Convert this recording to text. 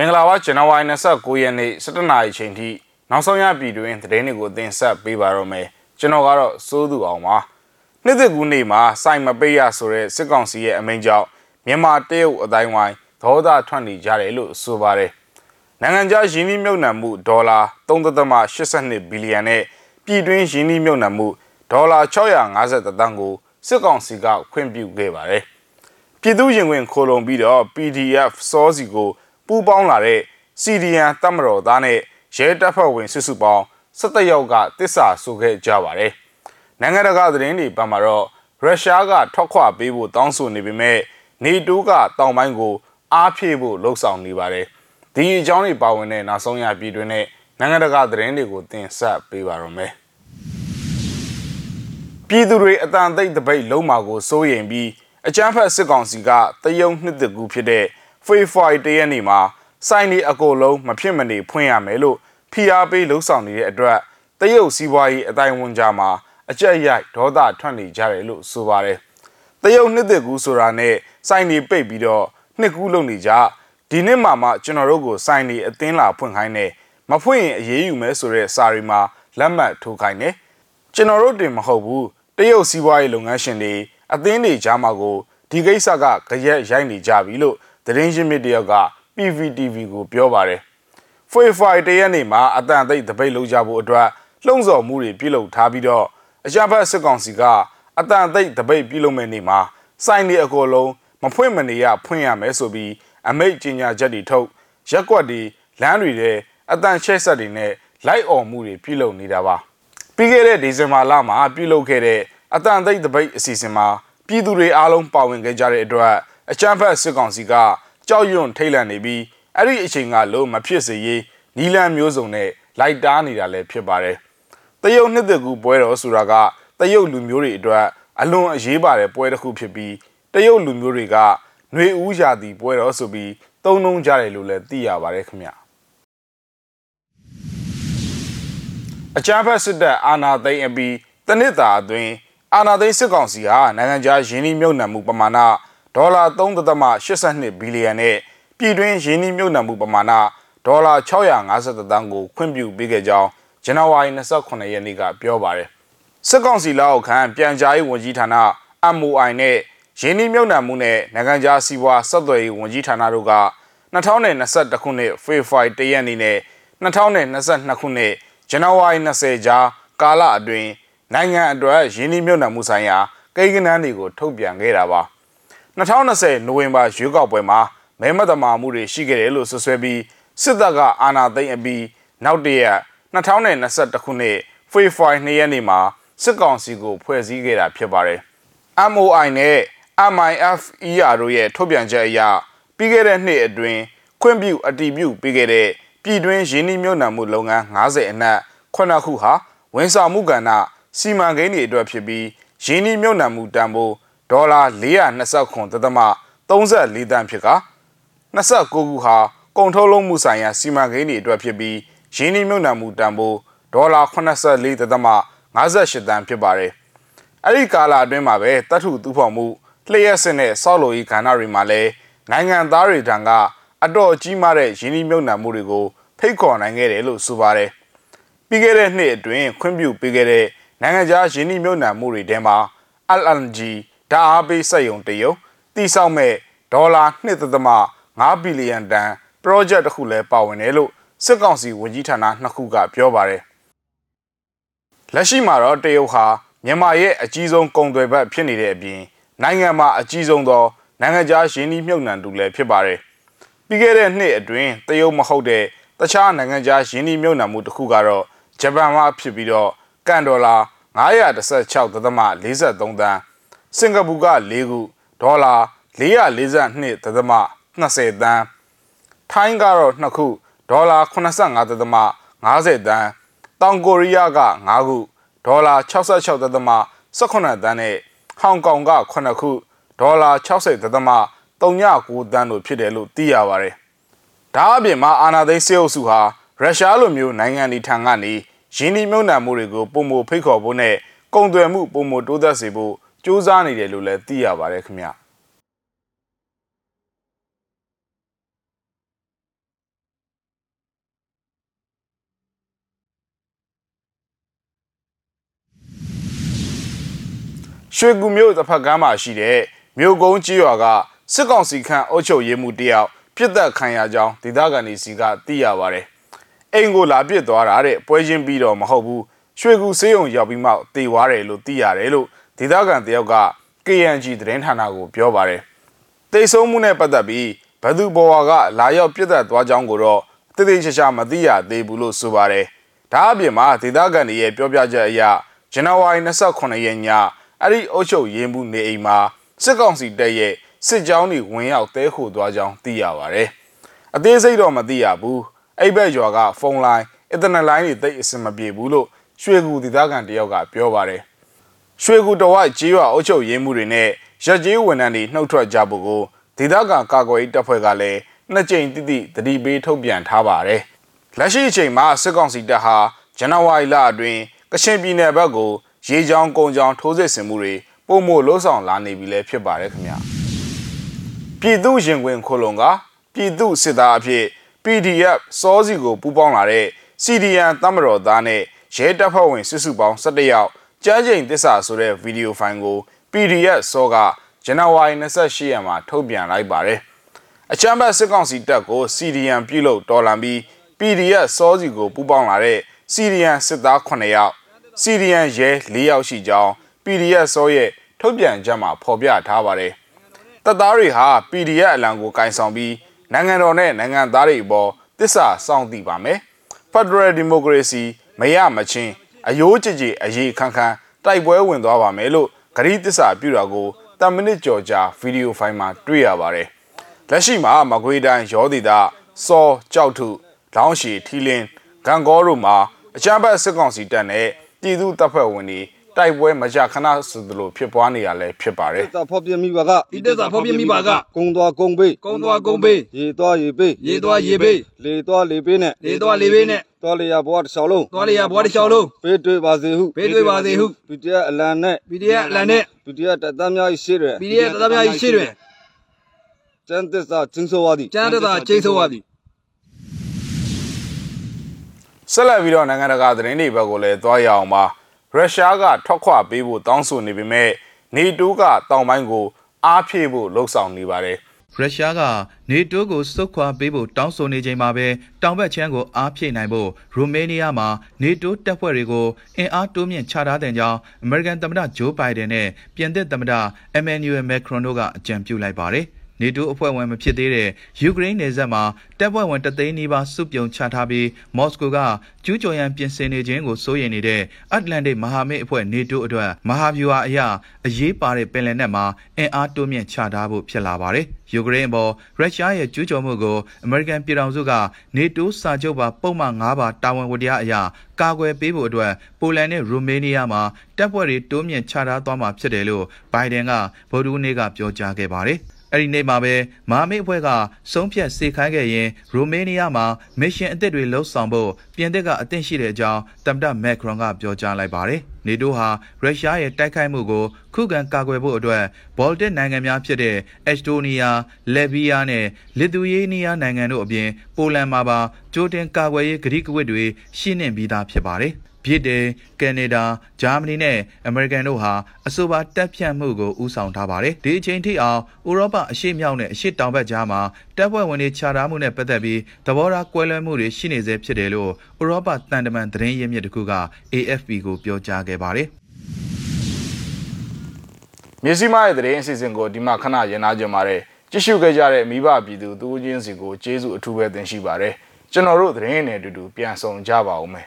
မင်္ဂလာပါကျွန်တော်ဝိုင်း29ရက်နေ့17နာရီချိန်ထိနောက်ဆုံးရပြည်တွင်သတင်းတွေကိုတင်ဆက်ပေးပါတော့မယ်ကျွန်တော်ကတော့စိုးသူအောင်ပါနှစ်သက်ကူးနေ့မှာစိုက်မပေးရဆိုတဲ့စစ်ကောင်စီရဲ့အမိန့်ကြောင့်မြန်မာတရုတ်အတိုင်းဝိုင်းဒေါသထွက်နေကြတယ်လို့ဆိုပါတယ်နိုင်ငံခြားယင်းနှိမ့်မြုပ်နှံမှုဒေါ်လာ3.82ဘီလီယံနဲ့ပြည်တွင်းယင်းနှိမ့်မြုပ်နှံမှုဒေါ်လာ650တန်းကိုစစ်ကောင်စီကခွင့်ပြုခဲ့ပါတယ်ပြည်သူရင်ဝင်ခိုလုံပြီးတော့ PDF စောစီကို ပူးပေါင်းလာတဲ့ CDN တပ်မတော်သားနဲ့ရဲတပ်ဖွဲ့ဝင်စုစုပေါင်း17ယောက်ကတစ္ဆာဆိုခဲ့ကြပါတယ်။နိုင်ငံတကာသတင်းတွေပတ်မှာတော့ရုရှားကထွက်ခွာပေးဖို့တောင်းဆိုနေပေမဲ့နေတိုးကတောင်ပိုင်းကိုအားဖြည့်ဖို့လှုံ့ဆော်နေပါတယ်။ဒီအကြောင်းတွေပါဝင်တဲ့နောက်ဆုံးရပြည်တွင်းနဲ့နိုင်ငံတကာသတင်းတွေကိုတင်ဆက်ပေးပါရမယ်။ပြည်သူတွေအတန်သိပ်တပိတ်လုံးမာကိုစိုးရိမ်ပြီးအကြမ်းဖက်စစ်ကောင်စီကတယုံနှစ်တကူဖြစ်တဲ့ ဖေဖော်ဝါရီတရက်နေ့မှာစိုင်းဒီအကိုလုံးမဖြစ်မနေဖွင့်ရမယ်လို့ဖိအားပေးလှုံ့ဆော်နေတဲ့အတွက်တရုတ်စီးပွားရေးအတိုင်းဝန်ကြားမှာအကြက်ရိုက်ဒေါသထွက်နေကြတယ်လို့ဆိုပါတယ်။တရုတ်နှစ်သက်ကူဆိုတာနဲ့စိုင်းဒီပိတ်ပြီးတော့နှစ်ကူးလုပ်နေကြဒီနှစ်မှမှကျွန်တော်တို့ကိုစိုင်းဒီအသင်းလာဖွင့်ခိုင်းတယ်မဖွင့်ရင်အေးအေးယူမယ်ဆိုတဲ့စာရီမှာလက်မှတ်ထိုးခိုင်းတယ်ကျွန်တော်တို့တင်မဟုတ်ဘူးတရုတ်စီးပွားရေးလုပ်ငန်းရှင်တွေအသင်းတွေကြားမှာကိုဒီကိစ္စကကြရက်ရိုက်နေကြပြီလို့ သတင်းရင်းမြစ်တယောက်က PVTV ကိုပြောပါတယ်။ Free တရက်နေ့မှာအတန်သိပ်တပိတ်လုံးကြဖို့အတွက်လှုံ့ဆော်မှုတွေပြုလုပ်ထားပြီးတော့အကြမ်းဖက်စစ်ကောင်စီကအတန်သိပ်တပိတ်ပြုလုပ်မဲ့နေ့မှာစိုင်းနေအကောလုံးမဖွင့်မနေရဖွင့်ရမယ်ဆိုပြီးအမိတ်ကြီးညာချက်တွေထုတ်ရက်ကွက်တွေလမ်းတွေထဲအတန်ချဲ့ဆက်တွေနဲ့လိုက်អော်မှုတွေပြုလုပ်နေတာပါပြီးခဲ့တဲ့ဒီဇင်ဘာလမှာပြုလုပ်ခဲ့တဲ့အတန်သိပ်တပိတ်အစီအစဉ်မှာပြည်သူတွေအားလုံးပါဝင်ခဲ့ကြတဲ့အတွက် အချမ်းဖက်စစ်ကောင်စီကကြောက်ရွံ့ထိတ်လန့်နေပြီးအဲ့ဒီအချိန်ကလို့မဖြစ်စေရေးနီလန်မျိုးစုံနဲ့လိုက်တားနေတာလည်းဖြစ်ပါတယ်။တရုတ်နှစ်သက်ကူပွဲတော်ဆိုတာကတရုတ်လူမျိုးတွေအတွက်အလွန်အရေးပါတဲ့ပွဲတစ်ခုဖြစ်ပြီးတရုတ်လူမျိုးတွေကຫນွေဦးရာသီပွဲတော်ဆိုပြီးသုံးနှုံးကြတယ်လို့လည်းသိရပါတယ်ခင်ဗျ။အကြမ်းဖက်စစ်တပ်အာဏာသိမ်းအပြီးတနစ်တာအတွင်းအာဏာသိမ်းစစ်ကောင်စီဟာနိုင်ငံခြားယင်းနှိမ့်မြုပ်နှံမှုပမာဏ ဒေါ်လာ3.82ဘီလီယံနဲ့ပြည်တွင်းရင်းနှီးမြှုပ်နှံမှုပမာဏဒေါ်လာ650တန်းကိုခွင့်ပြုပေးခဲ့ကြောင်းဇန်နဝါရီ28ရက်နေ့ကပြောပါတယ်။စစ်ကောင်စီလက်အောက်ခံပြန်ကြားရေးဝန်ကြီးဌာန MOI နဲ့ရင်းနှီးမြှုပ်နှံမှုနဲ့နိုင်ငံခြားစီးပွားဆက်သွယ်ရေးဝန်ကြီးဌာနတို့က2021ခုနှစ်ဖေဖော်ဝါရီ1ရက်နေ့နဲ့2022ခုနှစ်ဇန်နဝါရီ20ကြားကာလအတွင်းနိုင်ငံအတွက်ရင်းနှီးမြှုပ်နှံမှုဆိုင်ရာကိန်းဂဏန်းတွေကိုထုတ်ပြန်ခဲ့တာပါ 2020နိုဝင်ဘာရွေးကောက်ပွဲမှာမဲမတမာမှုတွေရှိခဲ့တယ်လို့ဆွဆွဲပြီးစစ်တပ်ကအာဏာသိမ်းအပြီးနောက်တရက်2021ခုနှစ်ဖေဖော်ဝါရီ2ရက်နေ့မှာစစ်ကောင်စီကိုဖွဲ့စည်းခဲ့တာဖြစ်ပါတယ်။ MOI နဲ့ MIFER တို့ရဲ့ထုတ်ပြန်ချက်အရပြီးခဲ့တဲ့နှစ်အတွင်းခွင့်ပြုအတည်ပြုပေးခဲ့တဲ့ပြည်တွင်းရင်းနှီးမြှုပ်နှံမှုလုပ်ငန်း90အနက်9ခုဟာဝန်ဆောင်မှုကဏ္ဍစီမံကိန်းတွေအတွက်ဖြစ်ပြီးရင်းနှီးမြှုပ်နှံမှုတန်ဖိုး ဒေါ်လာ429.34တန်းဖြစ်က29ခုဟာကုန်ထုတ်လုပ်မှုဆိုင်ရာစီမံကိန်းတွေအတွက်ဖြစ်ပြီးရင်းနှီးမြှုပ်နှံမှုတန်ဖိုးဒေါ်လာ84.58တန်းဖြစ်ပါတယ်။အဲ့ဒီကာလအတွင်းမှာပဲတတ်ထုတူဖော်မှုလျှက်စစ်နဲ့ဆောက်လုပ်ရေးကဏ္ဍတွေမှာလည်းနိုင်ငံသားတွေထံကအတော်ကြီးမားတဲ့ရင်းနှီးမြှုပ်နှံမှုတွေကိုဖိတ်ခေါ်နိုင်ခဲ့တယ်လို့ဆိုပါတယ်။ပြီးခဲ့တဲ့နှစ်အတွင်းခွင့်ပြုပေးခဲ့တဲ့နိုင်ငံခြားရင်းနှီးမြှုပ်နှံမှုတွေထဲမှာ LNG ဓာတ်အားပေးစက်ရုံတရုံတိစောက်မဲ့ဒေါ်လာ2.5ဘီလီယံတန် project တစ်ခုလည်းပါဝင်တယ်လို့စစ်ကောင်စီဝန်ကြီးဌာနနှစ်ခုကပြောပါတယ်လက်ရှိမှာတော့တရုတ်ဟာမြန်မာရဲ့အကြီးဆုံးကုန်သွယ်ဘက်ဖြစ်နေတဲ့အပြင်နိုင်ငံမှာအကြီးဆုံးသောနိုင်ငံခြားရင်းနှီးမြှုပ်နှံသူလည်းဖြစ်ပါတယ်ပြီးခဲ့တဲ့နှစ်အတွင်းတရုတ်မဟုတ်တဲ့တခြားနိုင်ငံခြားရင်းနှီးမြှုပ်နှံမှုတစ်ခုကတော့ဂျပန်မှာဖြစ်ပြီးတော့ကန်ဒေါ်လာ916.43တန်း စင်ကာပူက4ခုဒေါ်လာ442.20တန်းထိုင်းကတော့2ခုဒေါ်လာ85.50တန်းတောင်ကိုရီးယားက5ခုဒေါ်လာ66.18တန်းနဲ့ဟောင်ကောင်က9ခုဒေါ်လာ60.39တန်းတို့ဖြစ်တယ်လို့သိရပါတယ်။ဒါအပြင်မှာအာနာသိန်းစေအုပ်စုဟာရုရှားလိုမျိုးနိုင်ငံတွေထံကနေရင်းနှီးမြှုပ်နှံမှုတွေကိုပုံမဖိတ်ခေါ်ဖို့နဲ့ကုန်သွယ်မှုပုံမတိုးသက်စေဖို့ စူးစမ်းနေတယ်လို့လည်းသိရပါတယ်ခင်ဗျာရွှေကူမြို့တစ်ဖက်ကမ်းမှာရှိတဲ့မြို့ကုန်းကြီးရွာကစစ်ကောင်စီခန့်အုပ်ချုပ်ရေးမှူးတယောက်ပြစ်ဒဏ်ခံရကြောင်းဒေသခံတွေစီကသိရပါတယ်။အိမ်ကိုလာပစ်သွားတာတဲ့ပွဲချင်းပြီးတော့မဟုတ်ဘူး။ရွှေကူစေးုံရောက်ပြီးမှတေသွားတယ်လို့သိရတယ်လို့ ဒေသခံတယောက်က KNG သတင်းဌာနကိုပြောပါတယ်။တိတ်ဆုံးမှုနဲ့ပတ်သက်ပြီးဘသူဘော်ဝါကလာရောက်ပြစ်သက်သွားကြောင်းကိုတော့တိတိကျကျမသိရသေးဘူးလို့ဆိုပါတယ်။ဒါအပြင်မှာဒေသခံတွေရဲ့ပြောပြချက်အရဇန်နဝါရီ28ရက်ညအဲ့ဒီအုပ်ချုပ်ရေးမှုနေအိမ်မှာစစ်ကောင်စီတပ်ရဲ့စစ်ကြောင်းတွေဝင်ရောက်တဲခိုသွားကြောင်းသိရပါတယ်။အသေးစိတ်တော့မသိရဘူး။အဲ့ဘက်ရွာကဖုန်းလိုင်းအင်တာနက်လိုင်းတွေတိတ်အဆင်မပြေဘူးလို့ရွှေကူဒေသခံတယောက်ကပြောပါတယ်။ ရွှေကူတော်ဝိုက်ကြေးရွာအုပ်ချုပ်ရေးမှုတွေနဲ့ရက်ကျေးဝန်ထမ်းတွေနှုတ်ထွက်ကြဖို့ကိုဒေသခံကာကွယ်ရေးတပ်ဖွဲ့ကလည်းနှစ်ကြိမ်တိတိတတိပေးထုတ်ပြန်ထားပါတယ်။လက်ရှိအချိန်မှာစစ်ကောင်စီတပ်ဟာဇန်နဝါရီလအတွင်းကချင်ပြည်နယ်ဘက်ကိုရေချောင်းကုန်းချောင်းထိုးစစ်ဆင်မှုတွေပုံမို့လှုံ့ဆော်လာနေပြီလည်းဖြစ်ပါတယ်ခင်ဗျာပြည်သူရင်ခွင်ခိုလုံကပြည်သူစစ်သားအဖြစ် PDF စောစီကိုပူးပေါင်းလာတဲ့ CDN တမတော်သားနဲ့ရဲတပ်ဖွဲ့ဝင်စုစုပေါင်း17ယောက် ကြားချိန်တစ္ဆာဆိုတဲ့ဗီဒီယိုဖိုင်ကို PDF စောကဇန်နဝါရီ28ရက်မှာထုတ်ပြန်လိုက်ပါတယ်အချမ်းဘတ်စစ်ကောင်စီတပ်ကို CDN ပြုလုပ်တော်လှန်ပြီး PDF စောစီကိုပူးပေါင်းလာတဲ့ CDN စစ်သား9ယောက် CDN ရဲ4ယောက်ရှိကြောင်း PDF စောရဲ့ထုတ်ပြန်ချက်မှာဖော်ပြထားပါတယ်။တပ်သားတွေဟာ PDF အလံကိုကင်ဆောင်ပြီးနိုင်ငံတော်နဲ့နိုင်ငံသားတွေအပေါ်တစ္ဆာစောင့်တည်ပါမယ်။ Federal Democracy မရမချင်း အယိုးကြည်ကြည်အရေးခန်းခန်းတိုက်ပွဲဝင်သွားပါမယ်လို့ဂရီးတစ္ဆာပြုတာကိုတမနစ်ကြော်ကြာဗီဒီယိုဖိုင်မှာတွေ့ရပါတယ်။လက်ရှိမှာမကွေးတိုင်းရောဒေတာစောကြောက်ထုလောင်းရှည်ထီလင်းဂံကောတို့မှာအကြမ်းဖက်စစ်ကောင်စီတပ်နဲ့ပြည်သူတပ်ဖွဲ့ဝင်တွေတိုက်ပွဲမကြခဏဆိုသလိုဖြစ်ပွားနေရလဲဖြစ်ပါတယ်တာဖော်ပြမိပါကဒီတက်စာဖော်ပြမိပါကကုံသွားကုံပေးကုန်းသွားကုန်းပေးရေသွားရေပေးရေသွားရေပေးလေသွားလေပေးနဲ့လေသွားလေပေးနဲ့ သွားလေရဘဝတစ်လျှောက်လုံးသွားလေရဘွားတစ်ချောင်းလုံးပေးတွေ့ပါစေဟုပေးတွေ့ပါစေဟုပီတရအလံနဲ့ PDF အလံနဲ့ပီတရတပ်သားများရှိတဲ့ PDF တပ်သားများရှိတွင်ကျန်းသစ္စာကျင်းဆိုပါသည်ကျမ်းတက်စာကျိန်းဆိုပါသည်ဆက်လက်ပြီးတော့နိုင်ငံတကာသတင်းတွေဘက်ကိုလည်းသွားရအောင်ပါရုရှားကထွက်ခွာပေးဖို့တောင်းဆိုနေပေမဲ့နေတိုးကတောင်ပိုင်းကိုအားဖြည့်ဖို့လှုံ့ဆော်နေပါတယ် ရုရှားကနေတိုးကိုစုခွာပေးဖို့တောင်းဆိုနေချိန်မှာပဲတောင်ဘက်ချမ်းကိုအားဖြည့်နိုင်ဖို့ရိုမေးနီးယားမှာနေတိုးတပ်ဖွဲ့တွေကိုအင်အားတိုးမြင့်ချထားတဲ့ကြောင်းအမေရိကန်သမ္မတဂျိုးဘိုင်ဒန်နဲ့ပြင်သစ်သမ္မတအမန်နျူရယ်မက်ခရွန်တို့ကအကြံပြုလိုက်ပါတယ်။ နေတိုးအဖွဲ့ဝင်မဖြစ်သေးတဲ့ယူကရိန်းနယ်စပ်မှာတပ်ဖွဲ့ဝင်တသိန်းနီးပါးစုပြုံချထားပြီးမော်စကိုကကျူးကျော်ရန်ပြင်ဆင်နေခြင်းကိုစိုးရိမ်နေတဲ့အတ္တလန်တိတ်မဟာမိတ်အဖွဲ့နေတိုးအတွက်မဟာဗျူဟာအရအရေးပါတဲ့ပင်လယ်နက်မှာအင်အားတိုးမြင့်ချထားဖို့ဖြစ်လာပါတယ်။ယူကရိန်းအပေါ်ရုရှားရဲ့ကျူးကျော်မှုကိုအမေရိကန်ပြည်ထောင်စုကနေတိုးစာချုပ်ပါပုံမှန်၅ပါတာဝန်ဝတ္တရားအရကာကွယ်ပေးဖို့အတွက်ပိုလန်နဲ့ရိုမေးနီးယားမှာတပ်ဖွဲ့တွေတိုးမြင့်ချထားသွားမှာဖြစ်တယ်လို့ဘိုင်ဒန်ကဗုဒ္ဓဦးနေ့ကပြောကြားခဲ့ပါတယ်။ အဲ့ဒီနေ့မှာပဲမာမိတ်အဖွဲ့ကဆုံးဖြတ်စေခိုင်းခဲ့ရင်ရိုမေးနီးယားမှာမစ်ရှင်အသစ်တွေလှုပ်ဆောင်ဖို့ပြင်သစ်ကအသင့်ရှိတဲ့အကြောင်းသမ္မတမက်ခရွန်ကပြောကြားလိုက်ပါတယ်။နေတိုးဟာရုရှားရဲ့တိုက်ခိုက်မှုကိုခုခံကာကွယ်ဖို့အတွက်ဘော်လ်တစ်နိုင်ငံများဖြစ်တဲ့အက်စတိုးနီးယား၊လက်ဗီးယားနဲ့လစ်သူယေးနီးယားနိုင်ငံတို့အပြင်ပိုလန်မှာပါကြိုတင်ကာကွယ်ရေးဂရိကဝတ်တွေရှင်းနှင်ပြီးသားဖြစ်ပါတယ်။ ဗြိတိန်၊ကနေဒါ၊ဂျာမနီနဲ့အမေရိကန်တို့ဟာအဆိုပါတပ်ဖြန့်မှုကိုဦးဆောင်ထားပါတယ်။ဒီအချိန်ထိအောင်ဥရောပအရှေ့မြောက်နဲ့အရှေ့တောင်ဘက်ကြားမှာတပ်ဖွဲ့ဝင်တွေခြားထားမှုနဲ့ပတ်သက်ပြီးသဘောထားကွဲလွဲမှုတွေရှိနေဆဲဖြစ်တယ်လို့ဥရောပတန်တမန်သတင်းရင်းမြစ်တစ်ခုက AFP ကိုပြောကြားခဲ့ပါတယ်။မြစည်းမရဲ့သတင်းအစီအစဉ်ကိုဒီမှာခဏရနာကြပါတယ်ကြည့်ရှုခဲ့ကြတဲ့မိဘပြည်သူသူချင်းစီကိုကျေးဇူးအထူးပဲတင်ရှိပါတယ်ကျွန်တော်တို့သတင်းနဲ့အတူတူပြန်ဆောင်ကြပါဦးမယ်